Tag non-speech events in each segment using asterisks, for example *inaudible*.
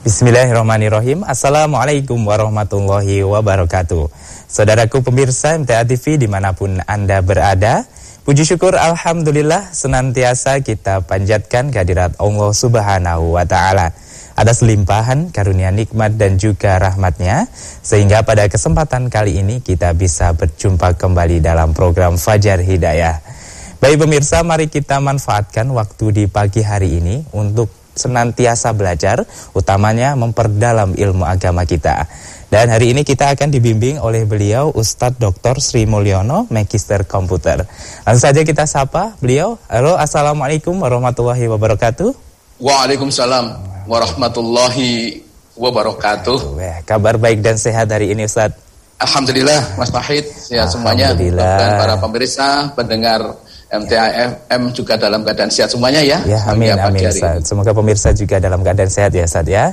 Bismillahirrahmanirrahim. Assalamualaikum warahmatullahi wabarakatuh. Saudaraku pemirsa MTA TV di mana pun Anda berada, puji syukur Alhamdulillah senantiasa kita panjatkan kehadirat Allah Subhanahu wa Ta'ala atas limpahan karunia nikmat dan juga rahmatnya sehingga pada kesempatan kali ini kita bisa berjumpa kembali dalam program Fajar Hidayah. Baik pemirsa, mari kita manfaatkan waktu di pagi hari ini untuk senantiasa belajar, utamanya memperdalam ilmu agama kita. Dan hari ini kita akan dibimbing oleh beliau Ustadz Dr. Sri Mulyono, Magister Komputer. Langsung saja kita sapa beliau. Halo, Assalamualaikum warahmatullahi wabarakatuh. Waalaikumsalam warahmatullahi wabarakatuh. Wah, kabar baik dan sehat hari ini Ustadz. Alhamdulillah Mas Fahid, sehat semuanya. Dan para pemirsa, pendengar MTAFM juga dalam keadaan sehat semuanya ya. Ya, amin, amin. Semoga pemirsa juga dalam keadaan sehat ya, Ustaz ya.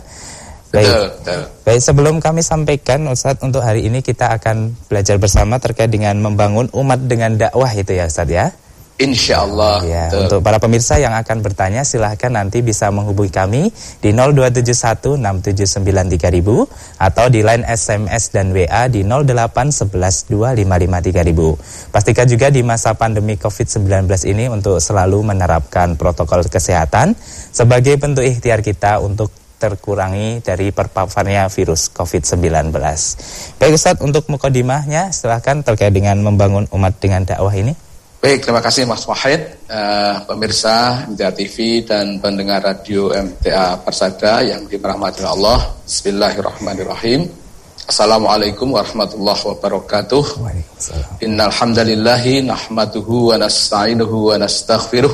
Baik. Betul, betul. Baik, sebelum kami sampaikan Ustaz untuk hari ini kita akan belajar bersama terkait dengan membangun umat dengan dakwah itu ya Ustaz ya. Insya Allah. Ya, untuk para pemirsa yang akan bertanya silahkan nanti bisa menghubungi kami di 02716793000 atau di line SMS dan WA di 08112553000. Pastikan juga di masa pandemi COVID-19 ini untuk selalu menerapkan protokol kesehatan sebagai bentuk ikhtiar kita untuk terkurangi dari perpaparnya virus COVID-19. Baik Ustaz, untuk mukodimahnya silahkan terkait dengan membangun umat dengan dakwah ini. Baik, terima kasih Mas Wahid, uh, pemirsa MTA TV dan pendengar radio MTA Persada yang dirahmati Allah. Bismillahirrahmanirrahim. Assalamualaikum warahmatullahi wabarakatuh. Innal hamdalillahi nahmaduhu wa nasta'inuhu wa nastaghfiruh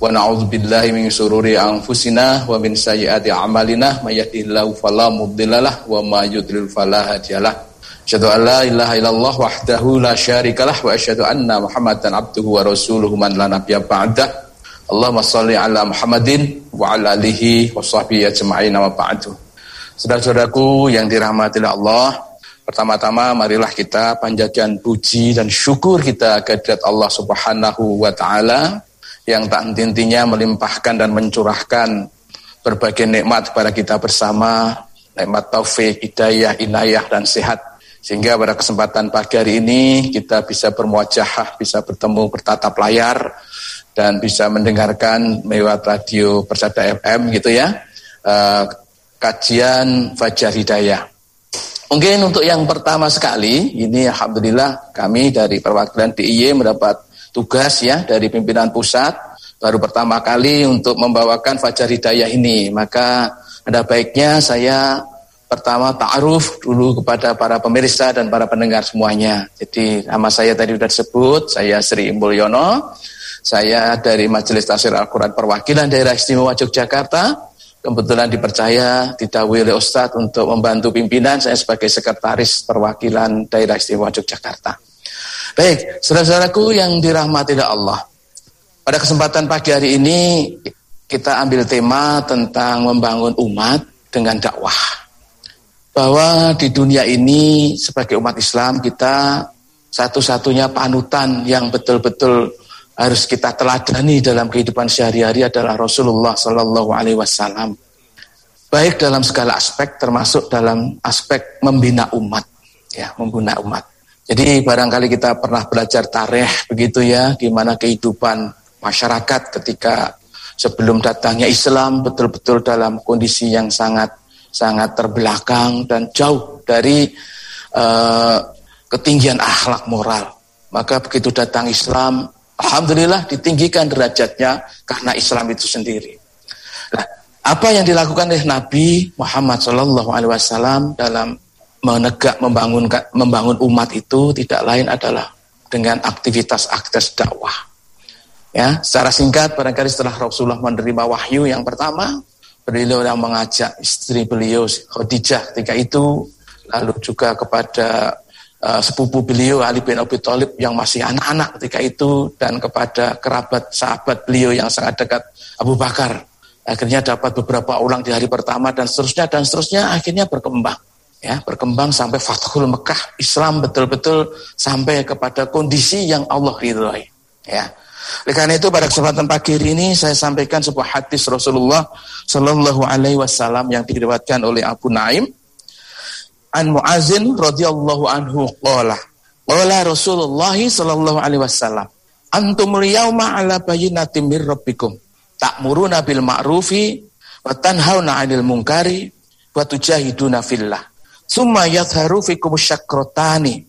wa na'udzu billahi min syururi anfusina wa min sayyiati a'malina may yahdihillahu fala mudhillalah wa may yudlil fala hadiyalah. Asyhadu an la ilaha illallah wahdahu la syarikalah wa asyhadu anna Muhammadan abduhu wa rasuluhu man la nabiyya ba'dah. Allahumma shalli ala Muhammadin wa ala alihi wa sahbihi ajma'in wa ba'du. Saudara-saudaraku yang dirahmati Allah, pertama-tama marilah kita panjatkan puji dan syukur kita kehadirat Allah Subhanahu wa taala yang tak henti-hentinya melimpahkan dan mencurahkan berbagai nikmat kepada kita bersama, nikmat taufik, hidayah, inayah dan sehat sehingga pada kesempatan pagi hari ini kita bisa bermuajahah, bisa bertemu bertatap layar dan bisa mendengarkan lewat radio Persada FM gitu ya. Uh, kajian Fajar Hidayah. Mungkin untuk yang pertama sekali, ini Alhamdulillah kami dari perwakilan DIY mendapat tugas ya dari pimpinan pusat baru pertama kali untuk membawakan Fajar Hidayah ini. Maka ada baiknya saya Pertama ta'aruf dulu kepada para pemirsa dan para pendengar semuanya. Jadi nama saya tadi sudah disebut, saya Sri Mulyono. Saya dari Majelis Tafsir Al-Quran Perwakilan Daerah Istimewa Yogyakarta. Kebetulan dipercaya didawai oleh Ustadz untuk membantu pimpinan saya sebagai sekretaris perwakilan Daerah Istimewa Yogyakarta. Baik, saudara-saudaraku yang dirahmati Allah. Pada kesempatan pagi hari ini kita ambil tema tentang membangun umat dengan dakwah bahwa di dunia ini sebagai umat Islam kita satu-satunya panutan yang betul-betul harus kita teladani dalam kehidupan sehari-hari adalah Rasulullah Sallallahu Alaihi Wasallam. Baik dalam segala aspek, termasuk dalam aspek membina umat, ya, membina umat. Jadi barangkali kita pernah belajar tarikh begitu ya, gimana kehidupan masyarakat ketika sebelum datangnya Islam betul-betul dalam kondisi yang sangat sangat terbelakang dan jauh dari uh, ketinggian akhlak moral. Maka begitu datang Islam, alhamdulillah ditinggikan derajatnya karena Islam itu sendiri. Nah, apa yang dilakukan oleh Nabi Muhammad Shallallahu Alaihi Wasallam dalam menegak membangun membangun umat itu tidak lain adalah dengan aktivitas-aktivitas dakwah. Ya, secara singkat barangkali setelah Rasulullah menerima wahyu yang pertama, beliau yang mengajak istri beliau Khadijah ketika itu lalu juga kepada uh, sepupu beliau Ali bin Abi Thalib yang masih anak-anak ketika itu dan kepada kerabat sahabat beliau yang sangat dekat Abu Bakar. Akhirnya dapat beberapa ulang di hari pertama dan seterusnya dan seterusnya akhirnya berkembang ya. Berkembang sampai Fathul Mekah Islam betul-betul sampai kepada kondisi yang Allah ridhoi ya Oleh karena itu pada kesempatan pagi ini saya sampaikan sebuah hadis Rasulullah Shallallahu Alaihi Wasallam yang diriwayatkan oleh Abu Naim. An Muazin radhiyallahu anhu qala qala Rasulullah sallallahu alaihi wasallam antum yauma ala bayyinatin mir rabbikum ta'muruna bil ma'rufi wa tanhauna 'anil munkari wa tujahiduna fillah summa yadhharu fikum syakrotani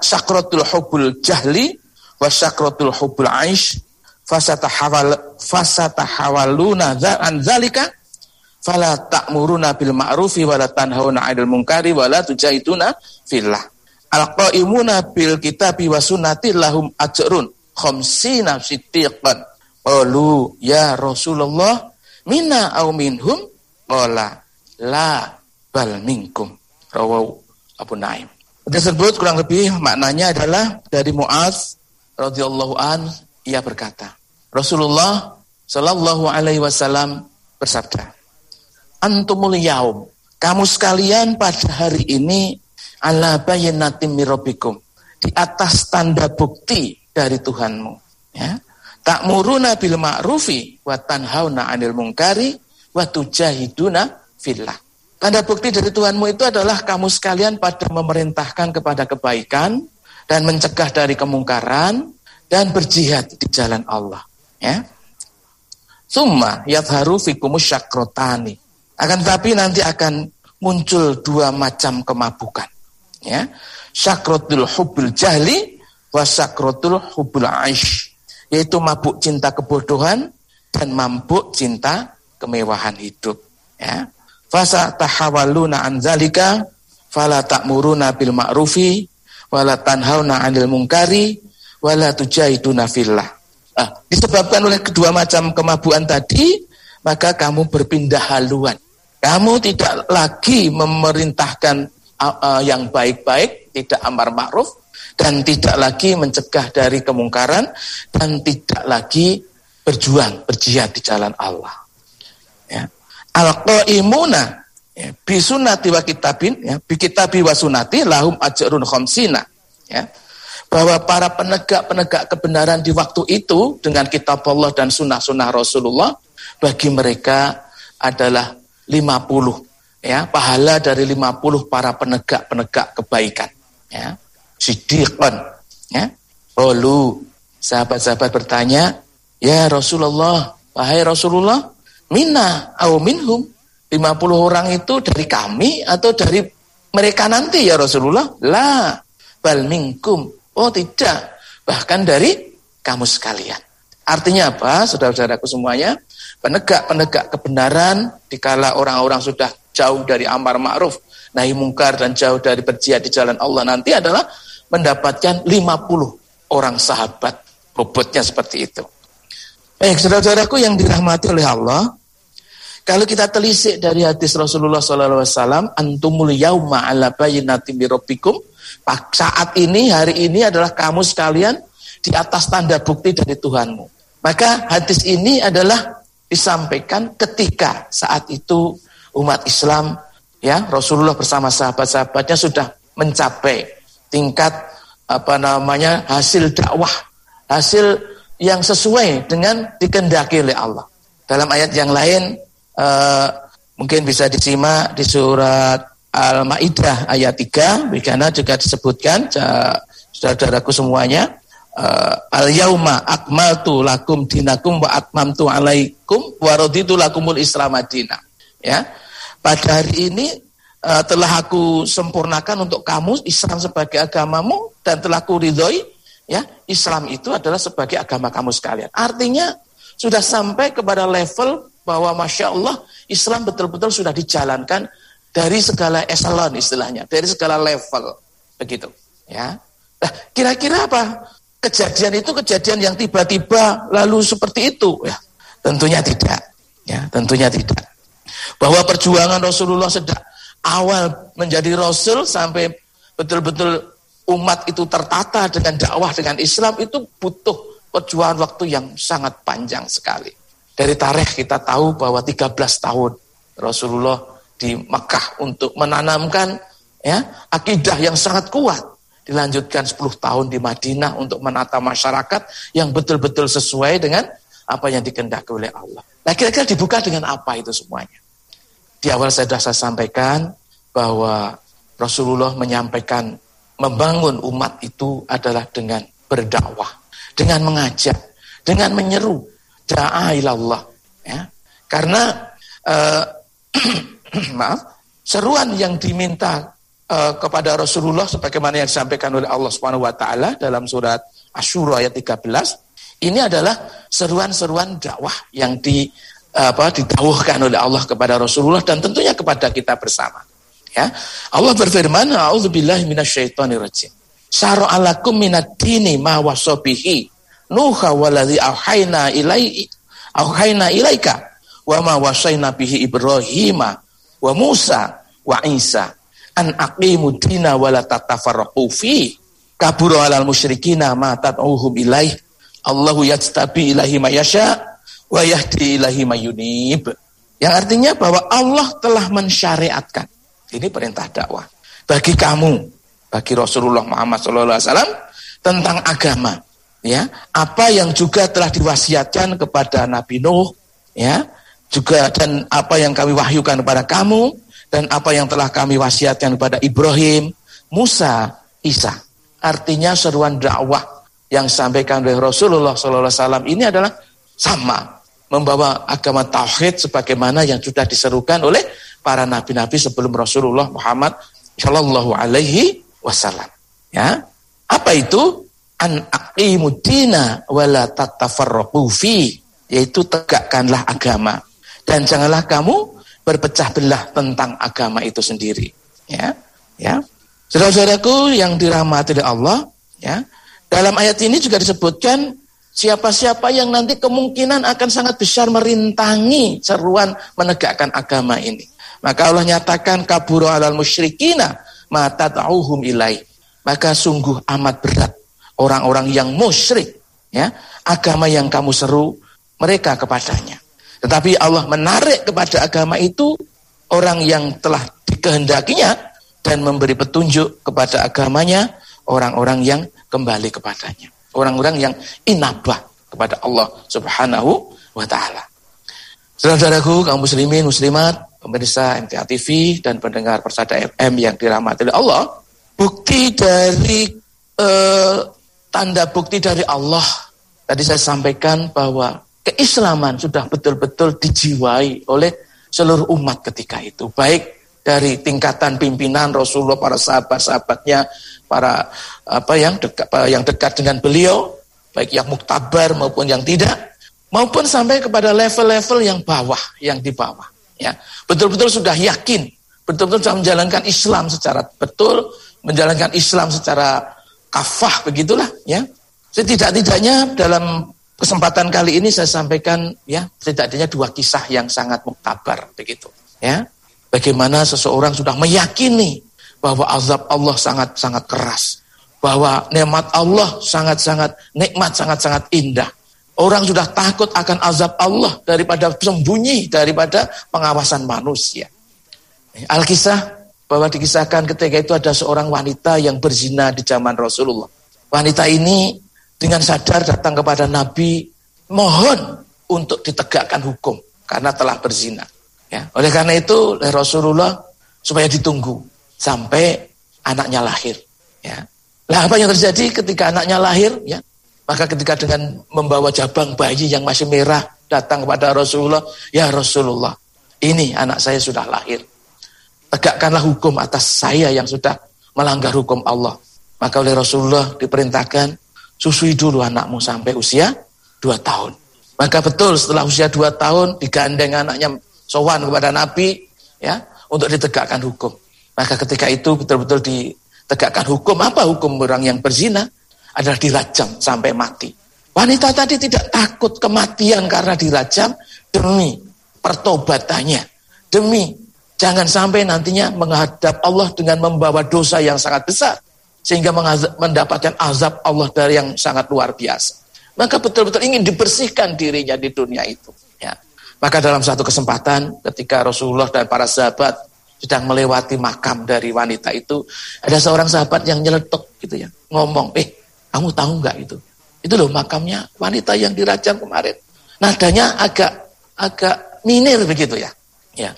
syakratul hubbul jahli wa syakratul hubbul aish fasatahawal fasatahawaluna an zalika fala ta'muruna bil ma'rufi wa la tanhauna 'anil munkari wa la tujahiduna fillah. Alqaimuna bil kitabi wa sunnati lahum ajrun khamsina siddiqan. Qalu ya rasulullah minna au minhum? Qala la bal minkum. Rawahu Abu Naim. Tersebut kurang lebih maknanya adalah dari Muaz radhiyallahu an ia berkata Rasulullah sallallahu alaihi wasallam bersabda antumul yaum. Kamu sekalian pada hari ini ala mirobikum. Di atas tanda bukti dari Tuhanmu. Ya. Tak muruna bil ma'rufi wa tanhauna 'anil mungkari wa tujahiduna fillah. Tanda bukti dari Tuhanmu itu adalah kamu sekalian pada memerintahkan kepada kebaikan dan mencegah dari kemungkaran dan berjihad di jalan Allah. Ya. Summa yadharu fikumus syakrotani. Akan tetapi nanti akan muncul dua macam kemabukan. Ya. Syakrotul hubul jahli wa syakrotul hubul aish. Yaitu mabuk cinta kebodohan dan mabuk cinta kemewahan hidup. Ya. Fasa tahawaluna an zalika fala ta'muruna bil ma'rufi wala tanhauna 'anil munkari wala tujahiduna fillah. Nah, disebabkan oleh kedua macam kemabuan tadi, maka kamu berpindah haluan kamu tidak lagi memerintahkan uh, uh, yang baik-baik, tidak amar ma'ruf, dan tidak lagi mencegah dari kemungkaran, dan tidak lagi berjuang, berjihad di jalan Allah. Ya. Al-qa'imuna bisunati wa kitabin, ya, bi kitabi wa sunati lahum ajrun khamsina. Ya. Bahwa para penegak-penegak kebenaran di waktu itu dengan kitab Allah dan sunnah-sunnah Rasulullah, bagi mereka adalah 50 ya pahala dari 50 para penegak-penegak kebaikan ya siddiqan ya lalu sahabat-sahabat bertanya ya Rasulullah wahai Rasulullah minna au minhum 50 orang itu dari kami atau dari mereka nanti ya Rasulullah? La bal minkum. Oh tidak. Bahkan dari kamu sekalian. Artinya apa saudara-saudaraku semuanya? Penegak-penegak kebenaran dikala orang-orang sudah jauh dari amar ma'ruf nahi mungkar dan jauh dari berjihad di jalan Allah nanti adalah mendapatkan 50 orang sahabat. Bobotnya seperti itu. Baik saudara-saudaraku yang dirahmati oleh Allah kalau kita telisik dari hadis Rasulullah SAW antumul yauma ala bayinati mirabbikum saat ini hari ini adalah kamu sekalian di atas tanda bukti dari Tuhanmu. Maka hadis ini adalah disampaikan ketika saat itu umat Islam ya Rasulullah bersama sahabat-sahabatnya sudah mencapai tingkat apa namanya hasil dakwah hasil yang sesuai dengan dikendaki oleh Allah. Dalam ayat yang lain uh, mungkin bisa disimak di surat Al-Maidah ayat 3 karena juga disebutkan saudara-saudaraku semuanya uh, al yauma akmaltu lakum dinakum wa atmamtu alaikum wa raditu lakumul islam madina ya pada hari ini uh, telah aku sempurnakan untuk kamu Islam sebagai agamamu dan telah aku ridhoi ya Islam itu adalah sebagai agama kamu sekalian. Artinya sudah sampai kepada level bahwa masya Allah Islam betul-betul sudah dijalankan dari segala eselon istilahnya dari segala level begitu ya. Nah, kira-kira apa? Kejadian itu kejadian yang tiba-tiba lalu seperti itu ya. Tentunya tidak ya tentunya tidak. Bahwa perjuangan Rasulullah sejak awal menjadi rasul sampai betul-betul umat itu tertata dengan dakwah dengan Islam itu butuh perjuangan waktu yang sangat panjang sekali dari tarikh kita tahu bahwa 13 tahun Rasulullah di Mekah untuk menanamkan ya akidah yang sangat kuat dilanjutkan 10 tahun di Madinah untuk menata masyarakat yang betul-betul sesuai dengan apa yang dikendaki oleh Allah. Nah kira-kira dibuka dengan apa itu semuanya? Di awal saya sudah saya sampaikan bahwa Rasulullah menyampaikan membangun umat itu adalah dengan berdakwah, dengan mengajak, dengan menyeru da'a ilallah ya. Karena uh, *clears throat* maaf, seruan yang diminta uh, kepada Rasulullah sebagaimana yang disampaikan oleh Allah taala dalam surat Asyura ayat 13 ini adalah seruan-seruan dakwah yang di apa didawuhkan oleh Allah kepada Rasulullah dan tentunya kepada kita bersama. Ya. Allah berfirman, "A'udzubillahi minasyaitonirrajim." Syara'alakum minad dini ma wasabihi Nuha waladhi auhayna ilai auhayna ilaika wa ma wasaina bihi Ibrahim wa Musa wa Isa. An aqimu dina wa la tatafarraqu fi. Kabura alal musyrikina ma tad'uhum ilaih Allahu yajtabi ilahi ma yasha wa yahdi ilahi ma yunib. Yang artinya bahwa Allah telah mensyariatkan. Ini perintah dakwah. Bagi kamu bagi Rasulullah Muhammad SAW tentang agama ya apa yang juga telah diwasiatkan kepada Nabi Nuh ya juga dan apa yang kami wahyukan kepada kamu dan apa yang telah kami wasiatkan kepada Ibrahim, Musa, Isa. Artinya seruan dakwah yang disampaikan oleh Rasulullah SAW ini adalah sama membawa agama tauhid sebagaimana yang sudah diserukan oleh para nabi-nabi sebelum Rasulullah Muhammad Shallallahu Alaihi Wasallam. Ya, apa itu? An aqimudina wala tatafarraqu fi yaitu tegakkanlah agama. Dan janganlah kamu berpecah belah tentang agama itu sendiri. Ya ya. Saudara-saudaraku yang dirahmati oleh Allah ya. Dalam ayat ini juga disebutkan siapa-siapa yang nanti kemungkinan akan sangat besar merintangi seruan menegakkan agama ini. Maka Allah nyatakan kaburu alal musyrikina mata ta'uhum ilai. Maka sungguh amat berat orang-orang yang musyrik ya agama yang kamu seru mereka kepadanya. Tetapi Allah menarik kepada agama itu orang yang telah dikehendakinya dan memberi petunjuk kepada agamanya orang-orang yang kembali kepadanya. Orang-orang yang inabah kepada Allah Subhanahu wa taala. Saudara-saudaraku, kaum muslimin, muslimat, pemirsa MTA TV dan pendengar Persada FM yang dirahmati oleh Allah, bukti dari uh, tanda bukti dari Allah. Tadi saya sampaikan bahwa keislaman sudah betul-betul dijiwai oleh seluruh umat ketika itu. Baik dari tingkatan pimpinan Rasulullah, para sahabat-sahabatnya, para apa yang dekat yang dekat dengan beliau, baik yang muktabar maupun yang tidak, maupun sampai kepada level-level yang bawah, yang di bawah. Ya, betul-betul sudah yakin, betul-betul sudah menjalankan Islam secara betul, menjalankan Islam secara kafah begitulah ya. Setidak-tidaknya dalam kesempatan kali ini saya sampaikan ya setidaknya dua kisah yang sangat muktabar begitu ya. Bagaimana seseorang sudah meyakini bahwa azab Allah sangat-sangat keras, bahwa nikmat Allah sangat-sangat nikmat sangat-sangat indah. Orang sudah takut akan azab Allah daripada sembunyi daripada pengawasan manusia. Alkisah bahwa dikisahkan ketika itu ada seorang wanita yang berzina di zaman Rasulullah. Wanita ini dengan sadar datang kepada Nabi mohon untuk ditegakkan hukum karena telah berzina. Ya, oleh karena itu Rasulullah supaya ditunggu sampai anaknya lahir. Ya. Lah apa yang terjadi ketika anaknya lahir? Ya, maka ketika dengan membawa jabang bayi yang masih merah datang kepada Rasulullah, ya Rasulullah, ini anak saya sudah lahir tegakkanlah hukum atas saya yang sudah melanggar hukum Allah. Maka oleh Rasulullah diperintahkan, susui dulu anakmu sampai usia dua tahun. Maka betul setelah usia dua tahun digandeng anaknya sowan kepada Nabi ya untuk ditegakkan hukum. Maka ketika itu betul-betul ditegakkan hukum apa hukum orang yang berzina adalah dirajam sampai mati. Wanita tadi tidak takut kematian karena dirajam demi pertobatannya, demi Jangan sampai nantinya menghadap Allah dengan membawa dosa yang sangat besar. Sehingga mendapatkan azab Allah dari yang sangat luar biasa. Maka betul-betul ingin dibersihkan dirinya di dunia itu. Ya. Maka dalam satu kesempatan ketika Rasulullah dan para sahabat sedang melewati makam dari wanita itu, ada seorang sahabat yang nyeletuk gitu ya. Ngomong, eh kamu tahu nggak itu? Itu loh makamnya wanita yang dirajam kemarin. Nadanya agak agak minir begitu ya. Ya.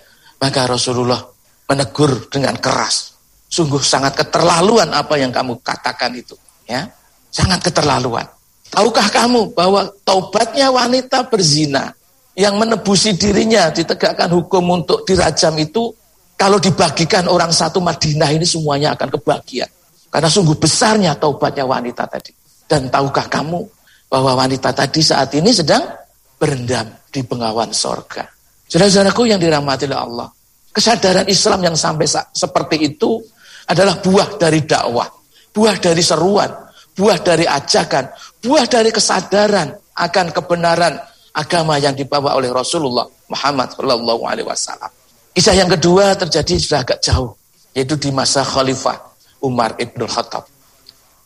Maka Rasulullah menegur dengan keras. Sungguh sangat keterlaluan apa yang kamu katakan itu, ya. Sangat keterlaluan. Tahukah kamu bahwa taubatnya wanita berzina yang menebusi dirinya ditegakkan hukum untuk dirajam itu kalau dibagikan orang satu Madinah ini semuanya akan kebahagiaan. Karena sungguh besarnya taubatnya wanita tadi. Dan tahukah kamu bahwa wanita tadi saat ini sedang berendam di bengawan sorga. Saudara-saudaraku yang dirahmati oleh Allah. Kesadaran Islam yang sampai seperti itu adalah buah dari dakwah. Buah dari seruan. Buah dari ajakan. Buah dari kesadaran akan kebenaran agama yang dibawa oleh Rasulullah Muhammad Shallallahu Alaihi Wasallam. Kisah yang kedua terjadi sudah agak jauh, yaitu di masa Khalifah Umar ibn Khattab.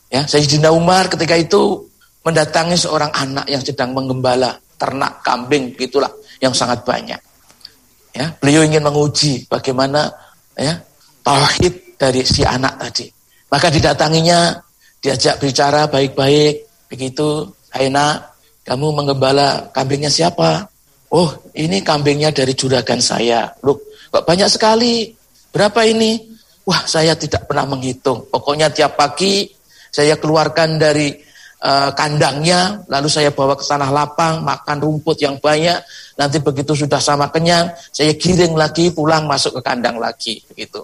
Ya, Sayyidina Umar ketika itu mendatangi seorang anak yang sedang menggembala ternak kambing begitulah yang sangat banyak. Ya, beliau ingin menguji bagaimana ya tauhid dari si anak tadi. Maka didatanginya, diajak bicara baik-baik, begitu, "Hai nak, kamu menggembala kambingnya siapa?" "Oh, ini kambingnya dari juragan saya." "Loh, kok banyak sekali? Berapa ini?" "Wah, saya tidak pernah menghitung. Pokoknya tiap pagi saya keluarkan dari uh, kandangnya, lalu saya bawa ke tanah lapang, makan rumput yang banyak, nanti begitu sudah sama kenyang, saya giring lagi, pulang masuk ke kandang lagi, begitu.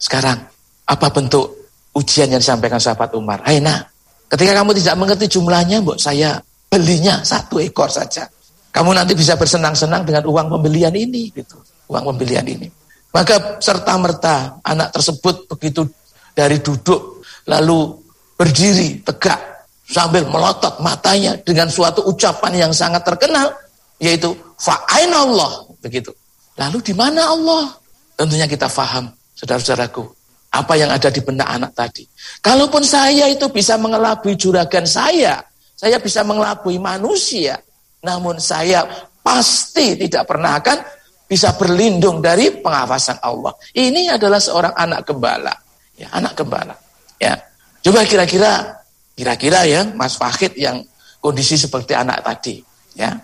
Sekarang, apa bentuk ujian yang disampaikan sahabat Umar? Hai nak, ketika kamu tidak mengerti jumlahnya, mbok saya belinya satu ekor saja. Kamu nanti bisa bersenang-senang dengan uang pembelian ini, gitu. Uang pembelian ini. Maka serta merta anak tersebut begitu dari duduk lalu berdiri tegak sambil melotot matanya dengan suatu ucapan yang sangat terkenal yaitu fa'ain Allah begitu. Lalu di mana Allah? Tentunya kita faham saudara-saudaraku, apa yang ada di benak anak tadi. Kalaupun saya itu bisa mengelabui juragan saya, saya bisa mengelabui manusia, namun saya pasti tidak pernah akan bisa berlindung dari pengawasan Allah. Ini adalah seorang anak gembala, ya, anak gembala. Ya. Coba kira-kira kira-kira ya Mas Fahid yang kondisi seperti anak tadi, ya.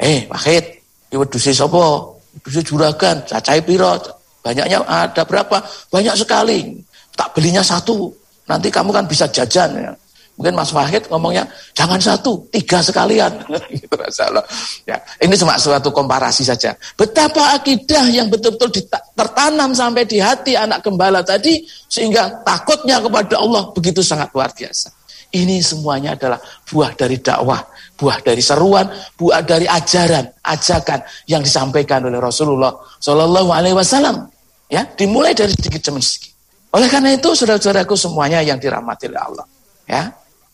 Eh, Fahid, ibu dusi sopo? Dusi juragan, cacai piro, Banyaknya ada berapa? Banyak sekali. Tak belinya satu. Nanti kamu kan bisa jajan. Ya. Mungkin Mas Wahid ngomongnya, jangan satu, tiga sekalian. *laughs* gitu, ya, ini cuma suatu komparasi saja. Betapa akidah yang betul-betul tertanam sampai di hati anak gembala tadi, sehingga takutnya kepada Allah begitu sangat luar biasa. Ini semuanya adalah buah dari dakwah, buah dari seruan, buah dari ajaran, ajakan yang disampaikan oleh Rasulullah Shallallahu Alaihi Wasallam. Ya, dimulai dari sedikit demi sedikit. Oleh karena itu, saudara-saudaraku semuanya yang dirahmati oleh Allah. Ya,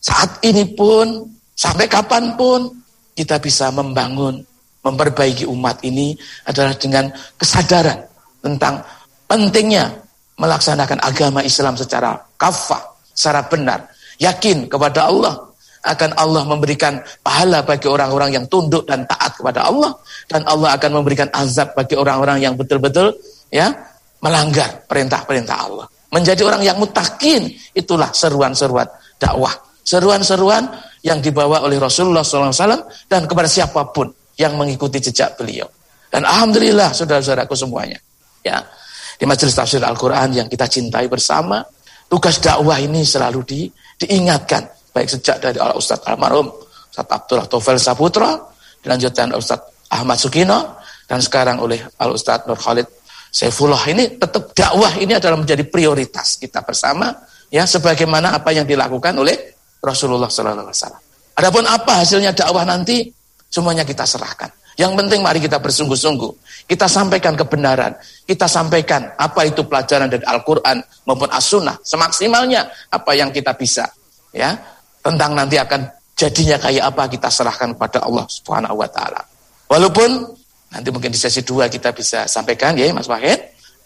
saat ini pun, sampai kapan pun, kita bisa membangun, memperbaiki umat ini adalah dengan kesadaran tentang pentingnya melaksanakan agama Islam secara kafah, secara benar. Yakin kepada Allah, akan Allah memberikan pahala bagi orang-orang yang tunduk dan taat kepada Allah dan Allah akan memberikan azab bagi orang-orang yang betul-betul ya melanggar perintah-perintah Allah. Menjadi orang yang mutakin itulah seruan-seruan dakwah, seruan-seruan yang dibawa oleh Rasulullah SAW dan kepada siapa pun yang mengikuti jejak beliau. Dan alhamdulillah saudara-saudaraku semuanya, ya di majelis tafsir Al-Quran yang kita cintai bersama, tugas dakwah ini selalu di, diingatkan. Baik sejak dari Al Ustaz almarhum Ustaz Abdullah Tofel Saputra, dilanjutkan Al Ustaz Ahmad Sukino, dan sekarang oleh Al Ustaz Nur Khalid Saifullah. Ini tetap dakwah ini adalah menjadi prioritas kita bersama ya sebagaimana apa yang dilakukan oleh Rasulullah Sallallahu Alaihi Wasallam. Adapun apa hasilnya dakwah nanti semuanya kita serahkan. Yang penting mari kita bersungguh-sungguh. Kita sampaikan kebenaran. Kita sampaikan apa itu pelajaran dari Al-Quran maupun As-Sunnah. Semaksimalnya apa yang kita bisa. Ya, tentang nanti akan jadinya kayak apa kita serahkan kepada Allah Subhanahu wa taala. Walaupun nanti mungkin di sesi dua kita bisa sampaikan ya Mas Wahid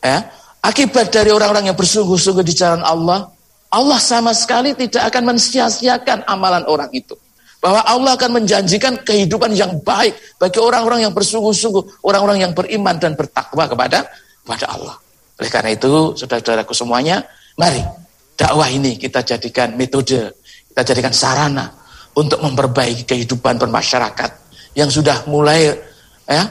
ya, akibat dari orang-orang yang bersungguh-sungguh di jalan Allah, Allah sama sekali tidak akan mensia-siakan amalan orang itu. Bahwa Allah akan menjanjikan kehidupan yang baik bagi orang-orang yang bersungguh-sungguh, orang-orang yang beriman dan bertakwa kepada kepada Allah. Oleh karena itu, saudara-saudaraku semuanya, mari dakwah ini kita jadikan metode, kita jadikan sarana untuk memperbaiki kehidupan bermasyarakat yang sudah mulai ya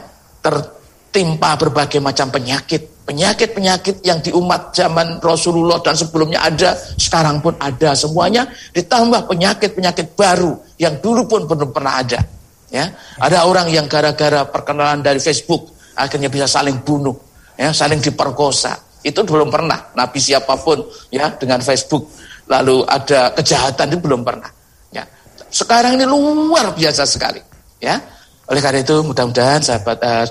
tertimpa berbagai macam penyakit Penyakit-penyakit yang di umat zaman Rasulullah dan sebelumnya ada, sekarang pun ada semuanya. Ditambah penyakit-penyakit baru yang dulu pun belum pernah ada. Ya, ada orang yang gara-gara perkenalan dari Facebook akhirnya bisa saling bunuh, ya, saling diperkosa. Itu belum pernah. Nabi siapa pun ya dengan Facebook lalu ada kejahatan itu belum pernah. Ya. Sekarang ini luar biasa sekali. Ya. Oleh karena itu mudah-mudahan sahabat uh,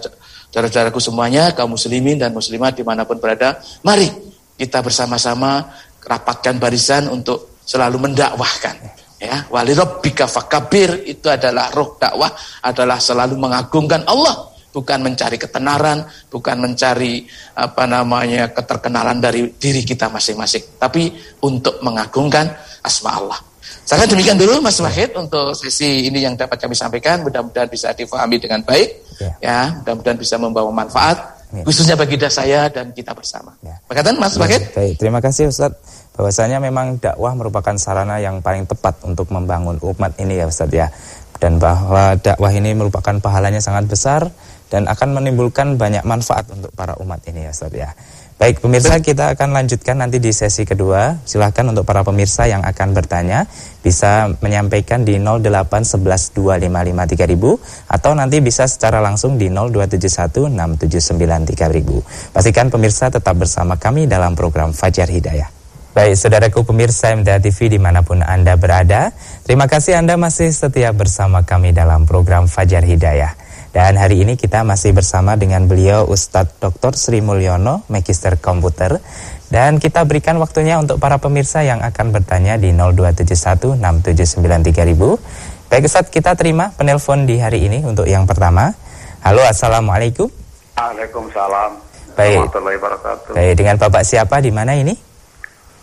Saudara-saudaraku semuanya, kaum muslimin dan muslimat di mana pun berada, mari kita bersama-sama rapatkan barisan untuk selalu mendakwahkan. Ya, wali rabbika fakabir itu adalah roh dakwah adalah selalu mengagungkan Allah, bukan mencari ketenaran, bukan mencari apa namanya keterkenalan dari diri kita masing-masing, tapi untuk mengagungkan asma Allah. Saya demikian dulu Mas Wahid untuk sesi ini yang dapat kami sampaikan. Mudah-mudahan bisa difahami dengan baik. Ya, ya mudah-mudahan bisa membawa manfaat. Ya. Khususnya bagi saya dan kita bersama. Ya. Berkatan Mas ya, Wahid? Baik, terima kasih Ustaz. Bahwasanya memang dakwah merupakan sarana yang paling tepat untuk membangun umat ini ya Ustaz ya. Dan bahwa dakwah ini merupakan pahalanya sangat besar dan akan menimbulkan banyak manfaat untuk para umat ini ya Ustaz ya. Baik pemirsa kita akan lanjutkan nanti di sesi kedua. Silahkan untuk para pemirsa yang akan bertanya Bisa menyampaikan di 08112553000 Atau nanti bisa secara langsung di 02716793000 Pastikan pemirsa tetap bersama kami dalam program Fajar Hidayah. Baik, saudaraku pemirsa MDA TV di mana pun Anda berada Terima kasih Anda masih setia bersama kami dalam program Fajar Hidayah dan hari ini kita masih bersama dengan beliau Ustadz Dr. Sri Mulyono, Magister Komputer. Dan kita berikan waktunya untuk para pemirsa yang akan bertanya di 02716793000. Baik Ustadz, kita terima penelpon di hari ini untuk yang pertama. Halo, Assalamualaikum. Waalaikumsalam. Baik. Baik, dengan Bapak siapa di mana ini?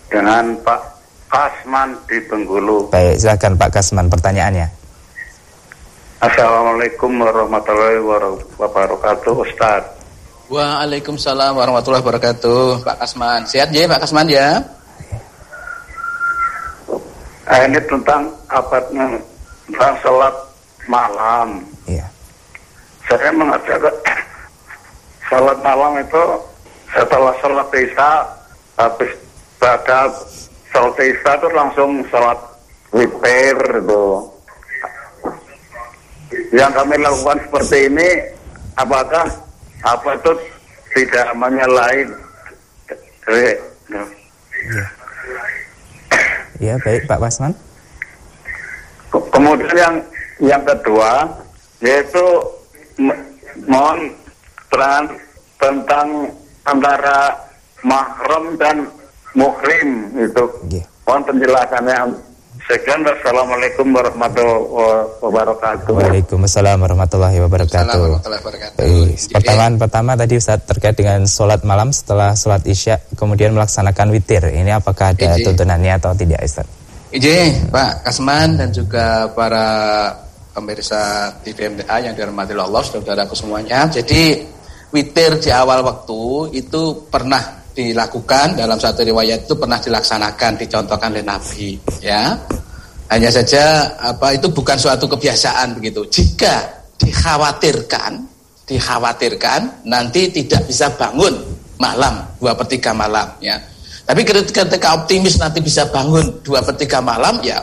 Dengan Pak Kasman di Bengkulu. Baik, silakan Pak Kasman pertanyaannya. Assalamualaikum warahmatullahi wabarakatuh Ustaz. Waalaikumsalam warahmatullahi wabarakatuh. Pak Kasman. Sehat ya Pak Kasman ya? Nah, Ini tentang apa Tentang sholat malam. Iya. Saya mengatakan *coughs* Sholat malam itu Setelah sholat isya Habis pada sholat isya itu langsung sholat witir itu yang kami lakukan seperti ini apakah apa itu tidak menyalahi ya. ya baik Pak Wasman kemudian yang yang kedua yaitu mohon terang tentang antara mahram dan muhrim itu yeah. mohon penjelasannya Sekian Assalamualaikum warahmatullahi wabarakatuh. Waalaikumsalam warahmatullahi wabarakatuh. pertanyaan pertama tadi Ustaz terkait dengan sholat malam setelah sholat isya kemudian melaksanakan witir. Ini apakah ada Iji. tuntunannya atau tidak Ustaz? Ije, Pak Kasman dan juga para pemirsa TVMDA yang dirahmati Allah, saudara-saudaraku semuanya. Jadi witir di awal waktu itu pernah dilakukan dalam satu riwayat itu pernah dilaksanakan dicontohkan oleh Nabi ya. Hanya saja apa itu bukan suatu kebiasaan begitu. Jika dikhawatirkan dikhawatirkan nanti tidak bisa bangun malam dua per tiga malam ya. Tapi ketika optimis nanti bisa bangun dua per tiga malam ya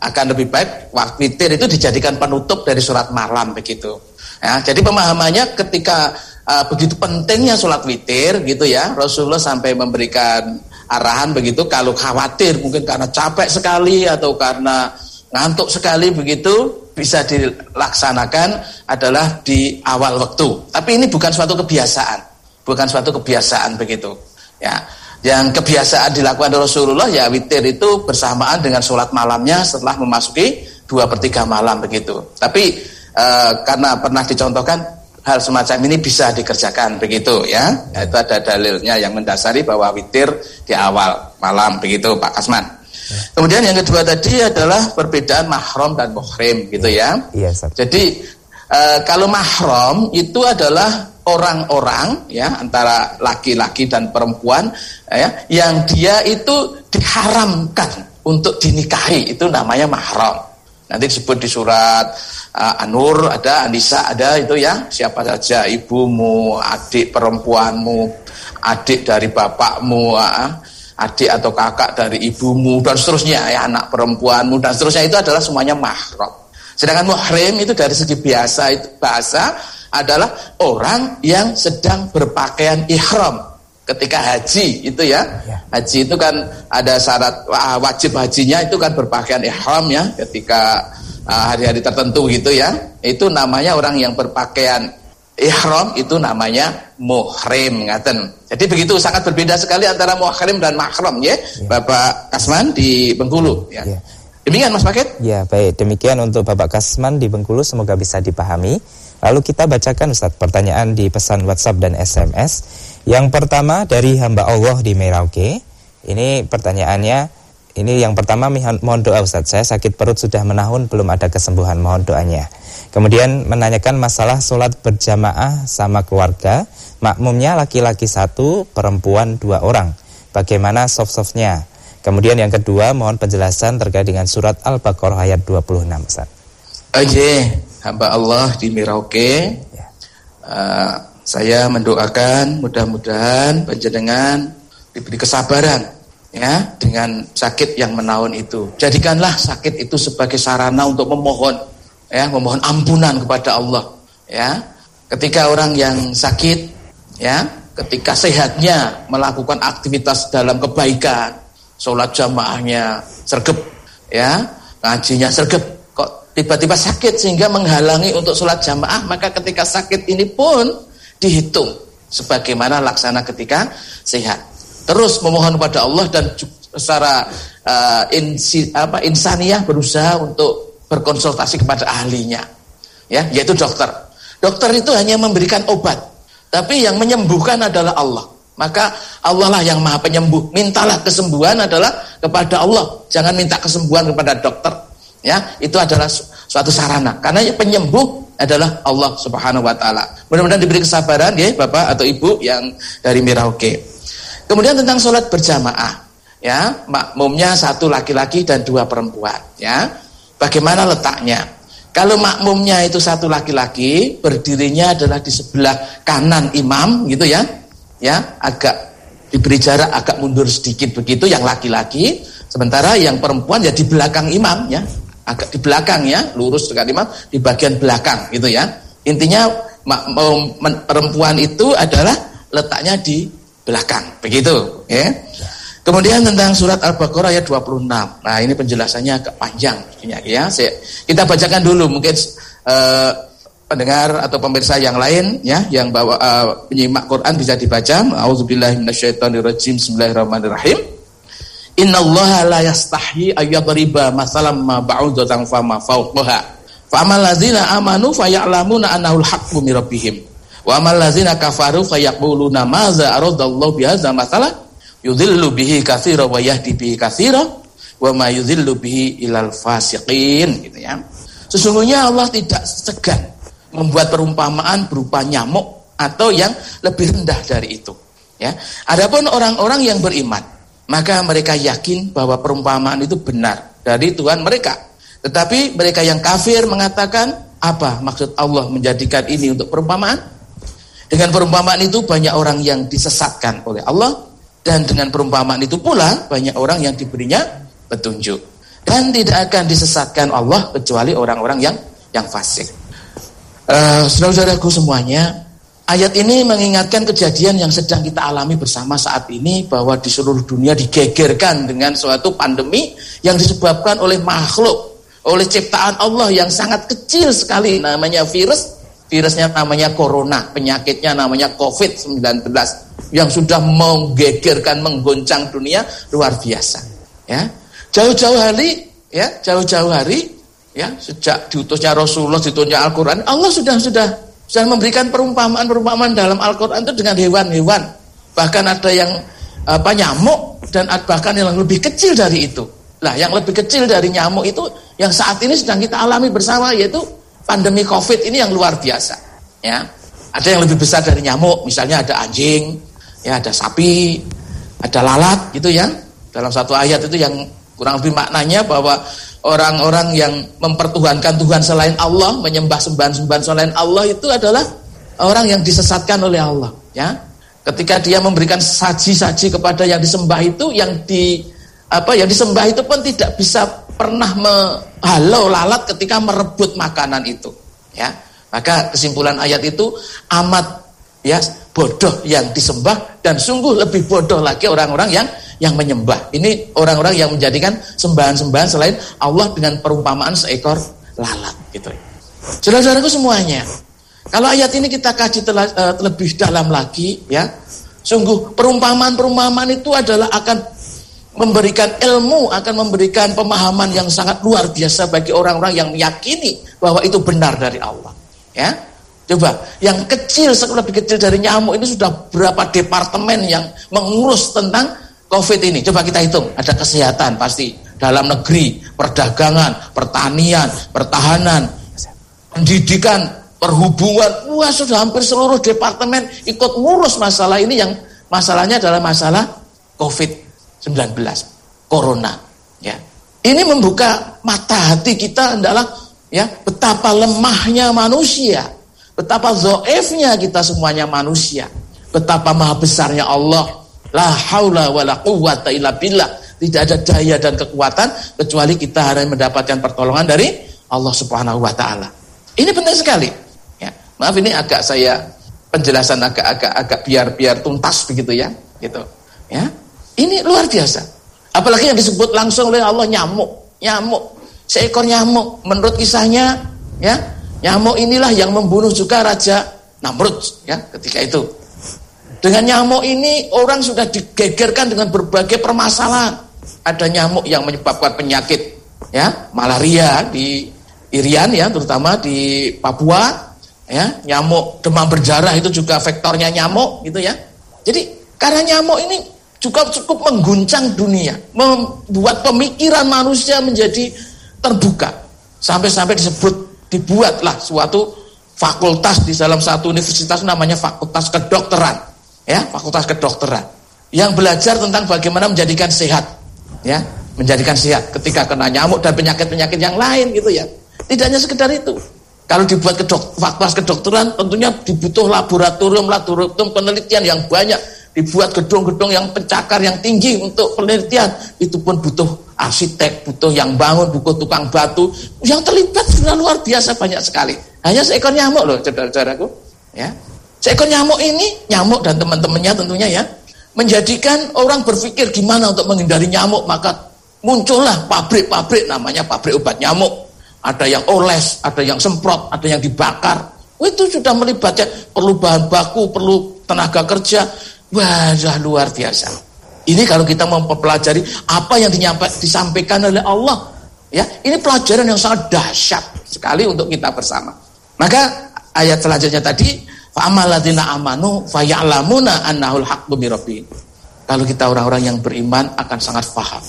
akan lebih baik waktu witir itu dijadikan penutup dari surat malam begitu ya jadi pemahamannya ketika uh, begitu pentingnya sholat witir gitu ya Rasulullah sampai memberikan arahan begitu kalau khawatir mungkin karena capek sekali atau karena ngantuk sekali begitu bisa dilaksanakan adalah di awal waktu. Tapi ini bukan suatu kebiasaan bukan suatu kebiasaan begitu ya. Yang kebiasaan dilakukan Rasulullah ya witir itu bersamaan dengan sholat malamnya setelah memasuki dua per tiga malam begitu. Tapi e, karena pernah dicontohkan hal semacam ini bisa dikerjakan begitu ya. Itu ada dalilnya yang mendasari bahwa witir di awal malam begitu Pak Kasman. Kemudian yang kedua tadi adalah perbedaan mahram dan muhrim gitu ya. Iya, Jadi e, kalau mahram itu adalah orang-orang ya antara laki-laki dan perempuan ya yang dia itu diharamkan untuk dinikahi itu namanya mahram. Nanti disebut di surat uh, An-Nur ada Anissa ada itu ya. Siapa saja ibumu, adik perempuanmu, adik dari bapakmu, uh, adik atau kakak dari ibumu dan seterusnya ya anak perempuanmu dan seterusnya. Itu adalah semuanya mahram. Sedangkan muhrim itu dari segi biasa itu bahasa adalah orang yang sedang berpakaian ihram ketika haji itu ya. ya. Haji itu kan ada syarat wajib hajinya itu kan berpakaian ihram ya ketika hari-hari tertentu gitu ya. Itu namanya orang yang berpakaian ihram itu namanya muhrim ngaten. Jadi begitu sangat berbeda sekali antara muhrim dan mahram ya. ya. Bapak Kasman di Bengkulu ya. ya. Demikian Mas Paket? Ya, baik. Demikian untuk Bapak Kasman di Bengkulu semoga bisa dipahami. Lalu kita bacakan Ustaz pertanyaan di pesan WhatsApp dan SMS. Yang pertama dari hamba Allah di Merauke. Ini pertanyaannya, ini yang pertama mohon doa Ustaz. Saya sakit perut sudah menahun belum ada kesembuhan, mohon doanya. Kemudian menanyakan masalah sholat berjamaah sama keluarga. Makmumnya laki-laki satu, perempuan dua orang. Bagaimana soft-softnya? Kemudian yang kedua mohon penjelasan terkait dengan surat Al-Baqarah ayat 26 Ustaz. Oke, hamba Allah di Merauke. Ya. Uh, saya mendoakan mudah-mudahan panjenengan diberi kesabaran ya dengan sakit yang menaun itu. Jadikanlah sakit itu sebagai sarana untuk memohon ya, memohon ampunan kepada Allah ya. Ketika orang yang sakit ya, ketika sehatnya melakukan aktivitas dalam kebaikan, sholat jamaahnya sergep, ya, ngajinya sergep, kok tiba-tiba sakit sehingga menghalangi untuk sholat jamaah, maka ketika sakit ini pun dihitung sebagaimana laksana ketika sehat. Terus memohon kepada Allah dan secara uh, insi, apa, insaniah berusaha untuk berkonsultasi kepada ahlinya, ya, yaitu dokter. Dokter itu hanya memberikan obat, tapi yang menyembuhkan adalah Allah. Maka Allah lah yang maha penyembuh. Mintalah kesembuhan adalah kepada Allah. Jangan minta kesembuhan kepada dokter. Ya, itu adalah suatu sarana. Karena penyembuh adalah Allah Subhanahu wa taala. Mudah-mudahan diberi kesabaran ya Bapak atau Ibu yang dari Merauke. Kemudian tentang sholat berjamaah. Ya, makmumnya satu laki-laki dan dua perempuan, ya. Bagaimana letaknya? Kalau makmumnya itu satu laki-laki, berdirinya adalah di sebelah kanan imam gitu ya ya agak diberi jarak agak mundur sedikit begitu yang laki-laki sementara yang perempuan ya di belakang imam ya agak di belakang ya lurus dekat imam di bagian belakang gitu ya. Intinya perempuan itu adalah letaknya di belakang begitu ya. Kemudian tentang surat al-baqarah ayat 26 nah ini penjelasannya agak panjang ya. Kita bacakan dulu mungkin uh, pendengar atau pemirsa yang lain ya yang bawa uh, penyimak Quran bisa dibaca. Auzubillahi minasyaitonirrajim. Bismillahirrahmanirrahim innallaha la yastahyi ayyadriba masalam ma ba'udatan fama fawqaha fa amal ladzina amanu fayalamuna annahu al-haqqu min rabbihim wa amal ladzina kafaru fayaquluna maza aradallahu bihadza masalah yudhillu bihi katsira wa yahdi bihi katsira wa ma yudhillu bihi ilal fasiqin gitu ya sesungguhnya Allah tidak segan membuat perumpamaan berupa nyamuk atau yang lebih rendah dari itu. Ya. Adapun orang-orang yang beriman, maka mereka yakin bahwa perumpamaan itu benar dari Tuhan mereka. Tetapi mereka yang kafir mengatakan, apa maksud Allah menjadikan ini untuk perumpamaan? Dengan perumpamaan itu banyak orang yang disesatkan oleh Allah dan dengan perumpamaan itu pula banyak orang yang diberinya petunjuk. Dan tidak akan disesatkan Allah kecuali orang-orang yang yang fasik. Uh, saudara-saudaraku semuanya, ayat ini mengingatkan kejadian yang sedang kita alami bersama saat ini bahwa di seluruh dunia digegerkan dengan suatu pandemi yang disebabkan oleh makhluk, oleh ciptaan Allah yang sangat kecil sekali namanya virus. Virusnya namanya corona, penyakitnya namanya COVID-19 yang sudah menggegerkan, menggoncang dunia luar biasa. Ya, jauh-jauh hari, ya, jauh-jauh hari ya sejak diutusnya Rasulullah diutusnya Al-Quran Allah sudah sudah sudah memberikan perumpamaan-perumpamaan dalam Al-Quran itu dengan hewan-hewan. Bahkan ada yang apa nyamuk dan bahkan yang lebih kecil dari itu. Lah yang lebih kecil dari nyamuk itu yang saat ini sedang kita alami bersama yaitu pandemi COVID ini yang luar biasa ya. Ada yang lebih besar dari nyamuk, misalnya ada anjing, ya ada sapi, ada lalat gitu ya. Dalam satu ayat itu yang kurang lebih maknanya bahwa orang-orang yang mempertuhankan Tuhan selain Allah, menyembah sembahan-sembahan selain Allah itu adalah orang yang disesatkan oleh Allah, ya. Ketika dia memberikan saji-saji kepada yang disembah itu, yang di apa yang disembah itu pun tidak bisa pernah menghalau lalat ketika merebut makanan itu, ya. Maka kesimpulan ayat itu amat ya bodoh yang disembah dan sungguh lebih bodoh lagi orang-orang yang yang menyembah. Ini orang-orang yang menjadikan sembahan-sembahan selain Allah dengan perumpamaan seekor lalat gitu. Saudara-saudaraku semuanya. Kalau ayat ini kita kaji telah, uh, lebih dalam lagi ya. Sungguh perumpamaan-perumpamaan itu adalah akan memberikan ilmu, akan memberikan pemahaman yang sangat luar biasa bagi orang-orang yang meyakini bahwa itu benar dari Allah. Ya, coba yang kecil lebih kecil dari nyamuk ini sudah berapa departemen yang mengurus tentang COVID ini. Coba kita hitung, ada kesehatan pasti dalam negeri, perdagangan, pertanian, pertahanan, pendidikan, perhubungan. Wah, sudah hampir seluruh departemen ikut ngurus masalah ini yang masalahnya adalah masalah COVID-19, corona, ya. Ini membuka mata hati kita adalah ya betapa lemahnya manusia, betapa zoefnya kita semuanya manusia, betapa maha besarnya Allah. La haula wala quwwata illa billah. Tidak ada daya dan kekuatan kecuali kita harus mendapatkan pertolongan dari Allah Subhanahu wa taala. Ini penting sekali. Ya, maaf ini agak saya penjelasan agak-agak agak biar-biar tuntas begitu ya, gitu. Ya. Ini luar biasa. Apalagi yang disebut langsung oleh Allah nyamuk. Nyamuk seekor nyamuk. Menurut kisahnya, ya, nyamuk inilah yang membunuh juga Raja Namrud, ya, ketika itu. Dengan nyamuk ini orang sudah digegerkan dengan berbagai permasalahan. Ada nyamuk yang menyebabkan penyakit, ya, malaria di Irian ya, terutama di Papua, ya, nyamuk demam berdarah itu juga vektornya nyamuk, gitu ya. Jadi karena nyamuk ini juga cukup mengguncang dunia, membuat pemikiran manusia menjadi terbuka. Sampai-sampai disebut dibuatlah suatu fakultas di dalam satu universitas namanya fakultas kedokteran. Ya, fakultas kedokteran. Yang belajar tentang bagaimana menjadikan sehat. Ya, menjadikan sehat ketika kena nyamuk dan penyakit-penyakit yang lain gitu ya. Tidak hanya sekedar itu. Kalau dibuat kedok, fakultas kedokteran tentunya dibutuh laboratorium, laboratorium penelitian yang banyak dibuat gedung-gedung yang pencakar yang tinggi untuk penelitian itu pun butuh arsitek butuh yang bangun butuh tukang batu yang terlibat sudah luar biasa banyak sekali. Hanya seekor nyamuk loh saudara-saudaraku ya. Seekor nyamuk ini nyamuk dan teman-temannya tentunya ya menjadikan orang berpikir gimana untuk menghindari nyamuk maka muncullah pabrik-pabrik namanya pabrik obat nyamuk. Ada yang oles ada yang semprot ada yang dibakar. Itu sudah melibatkan perlu bahan baku perlu tenaga kerja. Wajah luar biasa. Ini kalau kita mempelajari apa yang disampaikan oleh Allah. Ya, ini pelajaran yang sangat dahsyat sekali untuk kita bersama. Maka ayat selanjutnya tadi fa'amaladina amanu faya'lamuna annahul haqqu Kalau kita orang-orang yang beriman akan sangat paham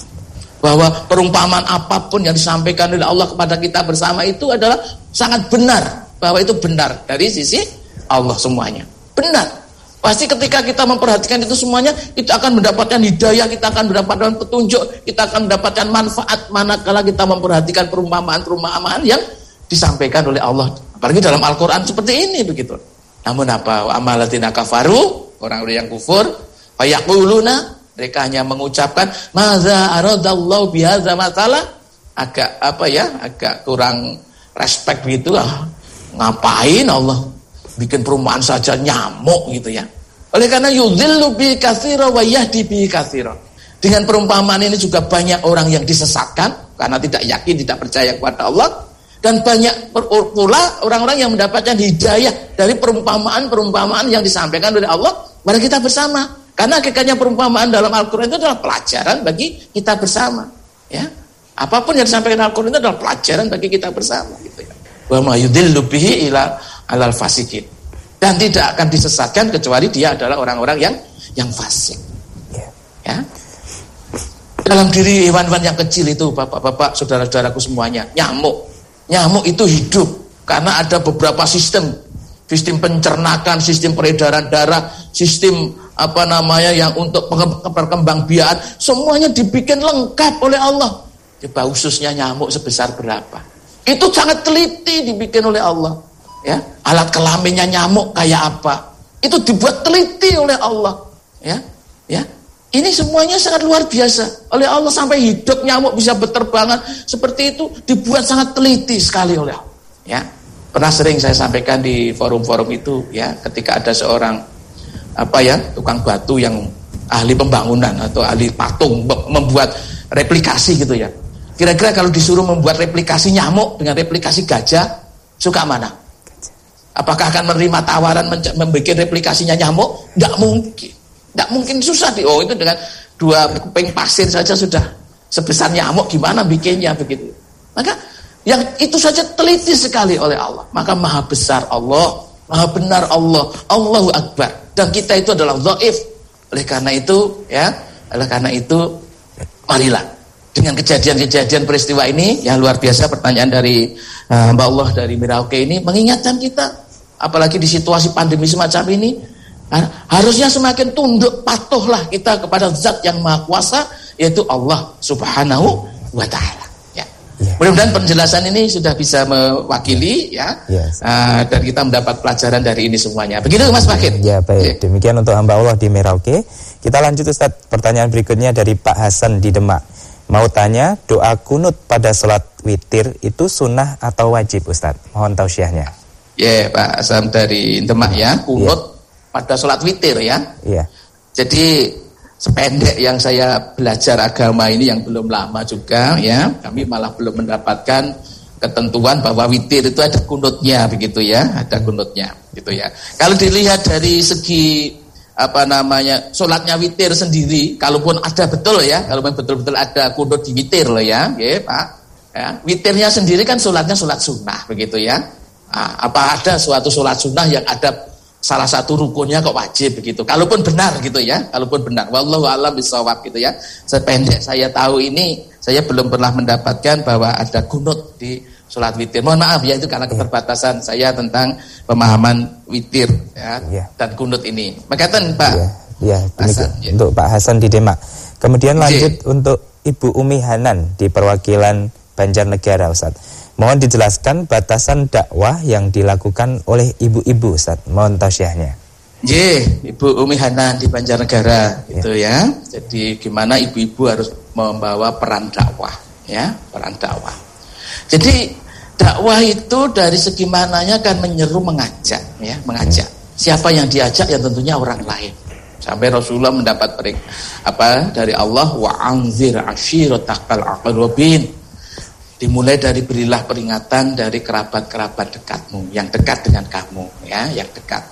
bahwa perumpamaan apa pun yang disampaikan oleh Allah kepada kita bersama itu adalah sangat benar bahwa itu benar dari sisi Allah semuanya. Benar. Pasti ketika kita memperhatikan itu semuanya, kita akan mendapatkan hidayah, kita akan mendapatkan petunjuk, kita akan mendapatkan manfaat manakala kita memperhatikan perumpamaan-perumpamaan yang disampaikan oleh Allah. Apalagi dalam Al-Quran seperti ini begitu. Namun apa? Amalatina kafaru, orang-orang yang kufur, fayakuluna, mereka hanya mengucapkan, Maza aradallahu bihadza masalah, agak apa ya, agak kurang respect gitu lah. Ngapain Allah bikin perumahan saja nyamuk gitu ya. Oleh karena yudhillu bi katsira wa yahdi bi katsira. Dengan perumpamaan ini juga banyak orang yang disesatkan karena tidak yakin, tidak percaya kepada Allah dan banyak pula orang-orang yang mendapatkan hidayah dari perumpamaan-perumpamaan yang disampaikan oleh Allah kepada kita bersama. Karena hakikatnya perumpamaan dalam Al-Qur'an itu adalah pelajaran bagi kita bersama, ya. Apa pun yang disampaikan Al-Qur'an itu adalah pelajaran bagi kita bersama gitu ya. Wa ma yudhillu bihi ila alal fasikin dan tidak akan disesatkan kecuali dia adalah orang-orang yang yang fasik. Ya. Dalam diri hewan-hewan yang kecil itu, bapak-bapak, saudara-saudaraku semuanya, nyamuk. Nyamuk itu hidup karena ada beberapa sistem sistem pencernakan, sistem peredaran darah, sistem apa namanya yang untuk perkembangbiakan, semuanya dibikin lengkap oleh Allah. Coba khususnya nyamuk sebesar berapa? Itu sangat teliti dibikin oleh Allah. Ya, alat kelaminnya nyamuk kayak apa? Itu dibuat teliti oleh Allah. Ya, ya. Ini semuanya sangat luar biasa. Oleh Allah sampai hidup nyamuk bisa berterbangan seperti itu dibuat sangat teliti sekali oleh Allah. Ya. Pernah sering saya sampaikan di forum-forum itu ya, ketika ada seorang apa ya, tukang batu yang ahli pembangunan atau ahli patung membuat replikasi gitu ya. Kira-kira kalau disuruh membuat replikasi nyamuk dengan replikasi gajah, suka mana? Apakah akan menerima tawaran membuat replikasinya nyamuk? Tidak mungkin. Tidak mungkin susah di oh itu dengan dua keping pasir saja sudah sebesar nyamuk gimana bikinnya begitu. Maka yang itu saja teliti sekali oleh Allah. Maka maha besar Allah, maha benar Allah, Allahu Akbar. Dan kita itu adalah dhaif. Oleh karena itu, ya, oleh karena itu, marilah dengan kejadian-kejadian peristiwa ini yang luar biasa pertanyaan dari uh, Mbak Allah dari Mirauke ini mengingatkan kita apalagi di situasi pandemi semacam ini harusnya semakin tunduk patuhlah kita kepada zat yang maha kuasa yaitu Allah subhanahu wa ta'ala Yeah. Mudah-mudahan penjelasan ini sudah bisa mewakili ya, yes. uh, dan kita mendapat pelajaran dari ini semuanya. Begitu Mas Fakir. Ya baik. Yeah. Demikian untuk hamba Allah di Merauke. Kita lanjut Ustaz. Pertanyaan berikutnya dari Pak Hasan di Demak. Mau tanya doa kunut pada sholat witir itu sunnah atau wajib Ustaz? Mohon tausiahnya. Ya yeah, Pak Hasan dari Demak ya kunut yeah. pada sholat witir ya. Yeah. Jadi sependek yang saya belajar agama ini yang belum lama juga ya kami malah belum mendapatkan ketentuan bahwa witir itu ada kunutnya begitu ya ada kunutnya gitu ya kalau dilihat dari segi apa namanya sholatnya witir sendiri kalaupun ada betul ya kalau betul-betul ada kunut di witir loh ya ya pak ya witirnya sendiri kan sholatnya sholat sunnah begitu ya nah, apa ada suatu sholat sunnah yang ada salah satu rukunnya kok wajib begitu. Kalaupun benar gitu ya, kalaupun benar. Wallahu a'lam bisawab gitu ya. Sependek saya tahu ini, saya belum pernah mendapatkan bahwa ada kunut di sholat witir. Mohon maaf ya itu karena iya. keterbatasan saya tentang pemahaman witir ya, ya. dan kunut ini. Makatan Pak. Ya, ya, Hasan, ya. untuk Pak Hasan di Demak. Kemudian lanjut ya. untuk Ibu Umi Hanan di perwakilan Banjarnegara Ustaz. Mohon dijelaskan batasan dakwah yang dilakukan oleh ibu-ibu Ustaz. Mohon tausiahnya. J, Ibu Umi Hanan di Banjarnegara ya. itu ya. Jadi gimana ibu-ibu harus membawa peran dakwah ya, peran dakwah. Jadi dakwah itu dari segi mananya kan menyeru mengajak ya, mengajak. Siapa yang diajak ya tentunya orang lain. Sampai Rasulullah mendapat perik apa dari Allah wa anzir ashiratakal aqrabin Dimulai dari berilah peringatan dari kerabat-kerabat dekatmu, yang dekat dengan kamu, ya, yang dekat.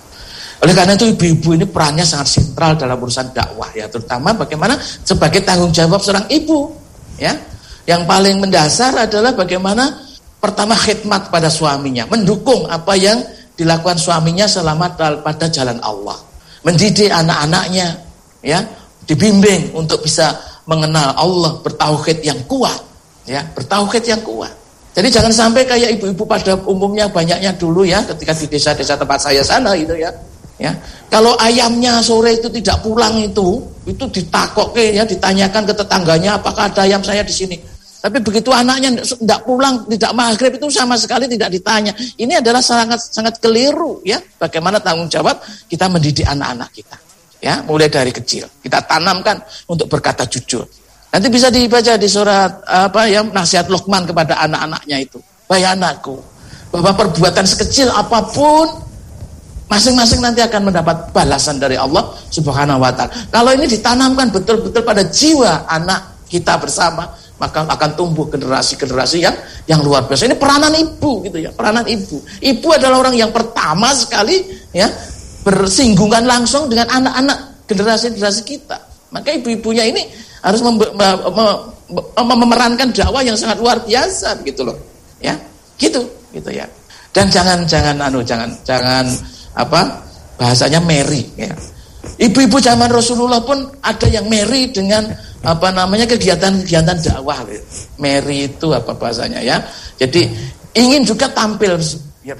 Oleh karena itu ibu-ibu ini perannya sangat sentral dalam urusan dakwah ya, terutama bagaimana sebagai tanggung jawab seorang ibu, ya. Yang paling mendasar adalah bagaimana pertama khidmat pada suaminya, mendukung apa yang dilakukan suaminya selama pada jalan Allah. Mendidik anak-anaknya, ya, dibimbing untuk bisa mengenal Allah, bertauhid yang kuat ya bertauhid yang kuat. Jadi jangan sampai kayak ibu-ibu pada umumnya banyaknya dulu ya ketika di desa-desa tempat saya sana itu ya. Ya, kalau ayamnya sore itu tidak pulang itu, itu ditakok ke ya, ditanyakan ke tetangganya apakah ada ayam saya di sini. Tapi begitu anaknya tidak pulang, tidak maghrib itu sama sekali tidak ditanya. Ini adalah sangat sangat keliru ya. Bagaimana tanggung jawab kita mendidik anak-anak kita. Ya, mulai dari kecil. Kita tanamkan untuk berkata jujur. Nanti bisa dibaca di surat apa ya nasihat Luqman kepada anak-anaknya itu. Baik anakku, bahwa perbuatan sekecil apa pun masing-masing nanti akan mendapat balasan dari Allah Subhanahu wa taala. Kalau ini ditanamkan betul-betul pada jiwa anak kita bersama, maka akan tumbuh generasi-generasi yang yang luar biasa. Ini peranan ibu gitu ya, peranan ibu. Ibu adalah orang yang pertama sekali ya bersinggungan langsung dengan anak-anak generasi-generasi kita. Maka ibu-ibunya ini harus mem mem memerankan dakwah yang sangat luar biasa gitu loh. Ya gitu gitu ya. Dan jangan jangan anu jangan jangan apa bahasanya Mary ya. Ibu-ibu zaman Rasulullah pun ada yang Mary dengan apa namanya kegiatan-kegiatan dakwah. Mary itu apa bahasanya ya. Jadi ingin juga tampil. Ya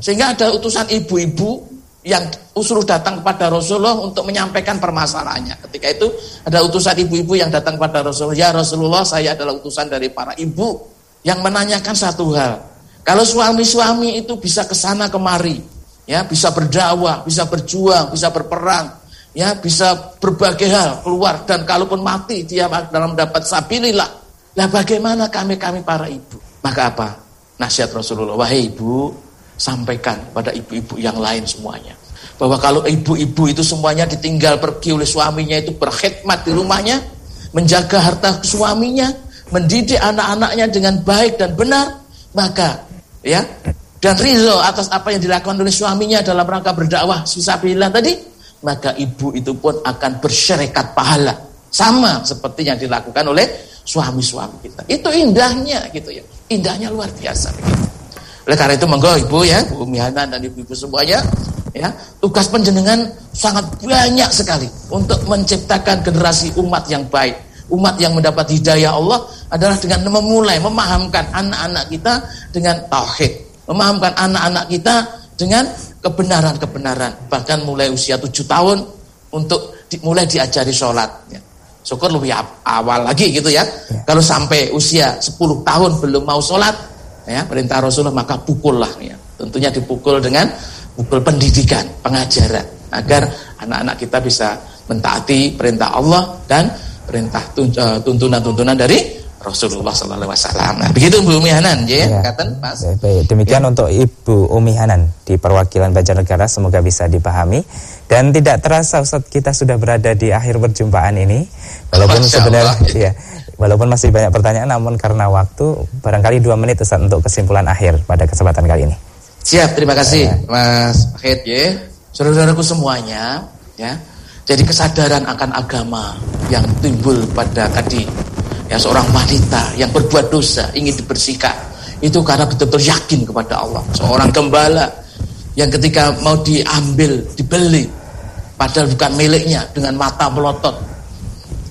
Sehingga ada utusan ibu-ibu yang usul datang kepada Rasulullah untuk menyampaikan permasalahannya. Ketika itu ada utusan ibu-ibu yang datang kepada Rasulullah, "Ya Rasulullah, saya adalah utusan dari para ibu yang menanyakan satu hal. Kalau suami-suami itu bisa ke sana kemari, ya, bisa berdakwah, bisa berjuang, bisa berperang, ya, bisa berbagai hal keluar dan kalaupun mati dia dalam dapat sabilillah. Lah bagaimana kami-kami para ibu? Maka apa? Nasihat Rasulullah, wahai ibu, sampaikan pada ibu-ibu yang lain semuanya. Bahwa kalau ibu-ibu itu semuanya ditinggal pergi oleh suaminya itu berkhidmat di rumahnya, menjaga harta suaminya, mendidik anak-anaknya dengan baik dan benar, maka ya dan rizal atas apa yang dilakukan oleh suaminya dalam rangka berdakwah fisabilillah tadi, maka ibu itu pun akan bersyarekat pahala sama seperti yang dilakukan oleh suami-suami kita. Itu indahnya gitu ya. Indahnya luar biasa begitu. Oleh karena itu monggo Ibu ya, Bu Mihanan dan Ibu-ibu semuanya ya, tugas penjenengan sangat banyak sekali untuk menciptakan generasi umat yang baik. Umat yang mendapat hidayah Allah adalah dengan memulai memahamkan anak-anak kita dengan tauhid, memahamkan anak-anak kita dengan kebenaran-kebenaran. Bahkan mulai usia tujuh tahun untuk di, mulai diajari sholat. Ya. Syukur lebih awal lagi gitu ya. ya. Kalau sampai usia 10 tahun belum mau sholat, ya perintah Rasulullah maka pukullah ya. Tentunya dipukul dengan pukul pendidikan, pengajaran agar anak-anak kita bisa mentaati perintah Allah dan perintah eh, tuntunan-tuntunan dari Rasulullah Sallallahu Alaihi Wasallam. Nah, begitu Bu Umi Hanan, ya, ya. Katen, Mas. Baik, baik. Demikian ya. untuk Ibu Umi Hanan di perwakilan Banjarnegara, semoga bisa dipahami. Dan tidak terasa Ustaz kita sudah berada di akhir perjumpaan ini, walaupun sebenarnya, ya, Walaupun masih banyak pertanyaan, namun karena waktu, barangkali dua menit Ustaz untuk kesimpulan akhir pada kesempatan kali ini. Siap, terima kasih ya. Mas Fahid ya. Saudara-saudaraku semuanya, ya. Jadi kesadaran akan agama yang timbul pada tadi, ya seorang wanita yang berbuat dosa ingin dibersihkan, itu karena betul-betul yakin kepada Allah. Seorang gembala yang ketika mau diambil, dibeli, padahal bukan miliknya dengan mata melotot,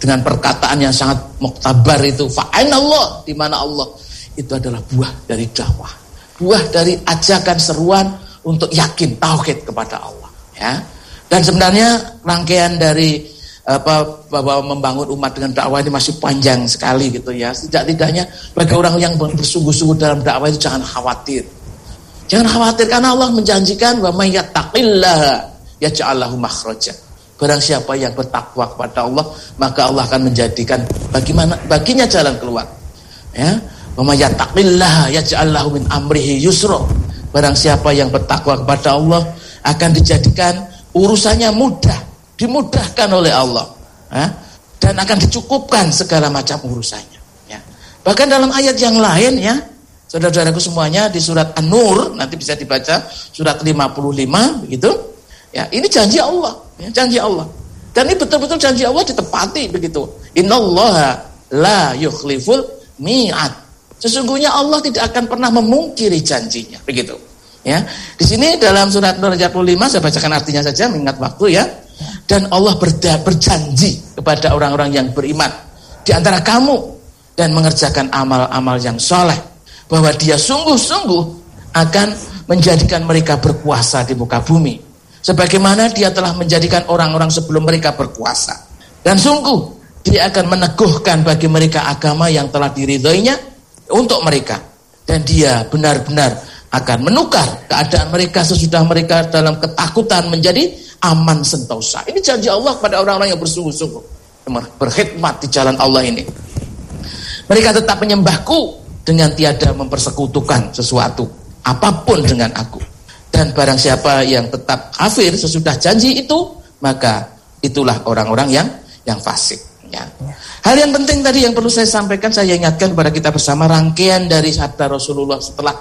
dengan perkataan yang sangat muktabar itu Allah di mana Allah. Itu adalah buah dari dakwah. Buah dari ajakan seruan untuk yakin tauhid kepada Allah ya. Dan sebenarnya rangkaian dari apa bahwa membangun umat dengan dakwah ini masih panjang sekali gitu ya. Tidak-tidaknya bagi orang yang bersungguh-sungguh dalam dakwah itu jangan khawatir. Jangan khawatir karena Allah menjanjikan wa may yattaqillaha yaj'allahu makhraja Barang siapa yang bertakwa kepada Allah, maka Allah akan menjadikan bagaimana baginya jalan keluar. Ya. Wa yattaqillah yaj'al min amrihi yusra. Barang siapa yang bertakwa kepada Allah akan dijadikan urusannya mudah, dimudahkan oleh Allah. Ya. Dan akan dicukupkan segala macam urusannya. Ya. Bahkan dalam ayat yang lain ya, saudara-saudaraku semuanya di surat An-Nur nanti bisa dibaca surat 55 begitu. Ya, ini janji Allah. Ya, janji Allah. Dan ini betul-betul janji Allah ditepati begitu. Innallaha la yukhliful mi'ad. Sesungguhnya Allah tidak akan pernah memungkiri janjinya, begitu. Ya. Di sini dalam surat Nur ayat 5 saya bacakan artinya saja mengingat waktu ya. Dan Allah berda, berjanji kepada orang-orang yang beriman di antara kamu dan mengerjakan amal-amal yang soleh bahwa dia sungguh-sungguh akan menjadikan mereka berkuasa di muka bumi Sebagaimana dia telah menjadikan orang-orang sebelum mereka berkuasa. Dan sungguh, dia akan meneguhkan bagi mereka agama yang telah diridhoinya untuk mereka. Dan dia benar-benar akan menukar keadaan mereka sesudah mereka dalam ketakutan menjadi aman sentosa. Ini janji Allah kepada orang-orang yang bersungguh-sungguh. Berkhidmat di jalan Allah ini. Mereka tetap menyembahku dengan tiada mempersekutukan sesuatu. Apa pun dengan aku. Dan barang siapa yang tetap kafir sesudah janji itu, maka itulah orang-orang yang yang fasik. Ya. Hal yang penting tadi yang perlu saya sampaikan, saya ingatkan kepada kita bersama rangkaian dari sabda Rasulullah setelah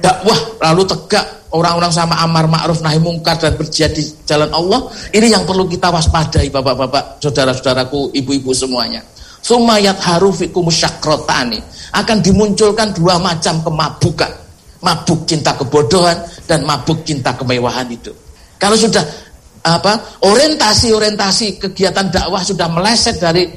dakwah lalu tegak orang-orang sama amar ma'ruf nahi mungkar dan berjihad di jalan Allah. Ini yang perlu kita waspadai bapak-bapak, saudara-saudaraku, ibu-ibu semuanya. Sumayat harufikum syakrotani akan dimunculkan dua macam kemabukan mabuk cinta kebodohan dan mabuk cinta kemewahan itu. Kalau sudah apa orientasi-orientasi kegiatan dakwah sudah meleset dari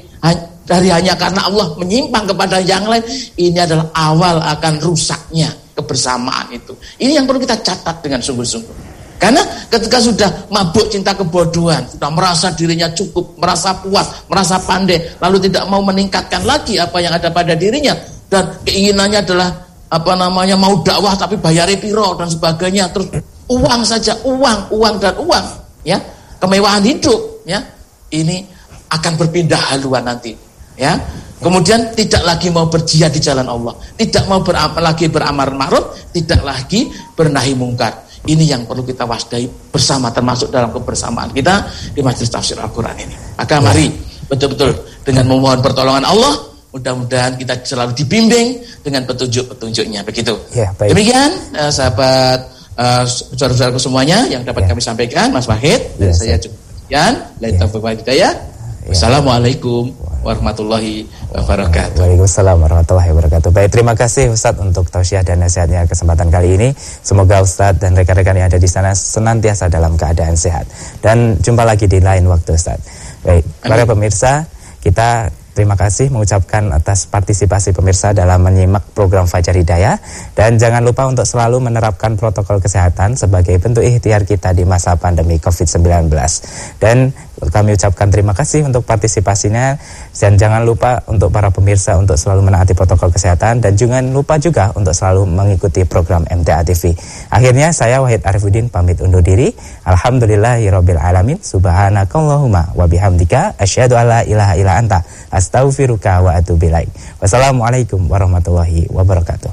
dari hanya karena Allah menyimpang kepada yang lain, ini adalah awal akan rusaknya kebersamaan itu. Ini yang perlu kita catat dengan sungguh-sungguh. Karena ketika sudah mabuk cinta kebodohan, sudah merasa dirinya cukup, merasa puas, merasa pandai, lalu tidak mau meningkatkan lagi apa yang ada pada dirinya dan keinginannya adalah apa namanya mau dakwah tapi bayari piro dan sebagainya. Terus uang saja uang uang dan uang ya. Kemewahan hidup ya. Ini akan berpindah haluan nanti ya. Kemudian tidak lagi mau berjihad di jalan Allah. Tidak mau beramal lagi beramal ma'ruf tidak lagi bernahi mungkar. Ini yang perlu kita wasdai bersama termasuk dalam kebersamaan kita di majelis tafsir Al-Quran ini. Maka ya. mari betul-betul dengan memohon pertolongan Allah, mudah-mudahan kita selalu dibimbing dengan petunjuk-petunjuknya. Begitu. Ya, baik. Demikian uh, sahabat uh, saudara-saudaraku semuanya yang dapat ya. kami sampaikan, Mas Wahid dan ya, saya cukup sekian. Lain ya. ya. Wassalamualaikum warahmatullahi wabarakatuh. Waalaikumsalam warahmatullahi wabarakatuh. Baik, terima kasih Ustadz untuk tausiah dan nasihatnya kesempatan kali ini. Semoga Ustadz dan rekan-rekan yang ada di sana senantiasa dalam keadaan sehat. Dan jumpa lagi di lain waktu Ustadz. Baik, para pemirsa, kita Terima kasih mengucapkan atas partisipasi pemirsa dalam menyimak program Fajar Hidayah dan jangan lupa untuk selalu menerapkan protokol kesehatan sebagai bentuk ikhtiar kita di masa pandemi COVID-19. Dan kami ucapkan terima kasih untuk partisipasinya dan jangan lupa untuk para pemirsa untuk selalu menaati protokol kesehatan dan jangan lupa juga untuk selalu mengikuti program MTA TV. Akhirnya saya Wahid Arifuddin pamit undur diri. Alhamdulillahirabbil alamin. Subhanakallahumma wa bihamdika asyhadu alla ilaha illa anta astaghfiruka wa atubu ilaik. Wassalamualaikum warahmatullahi wabarakatuh.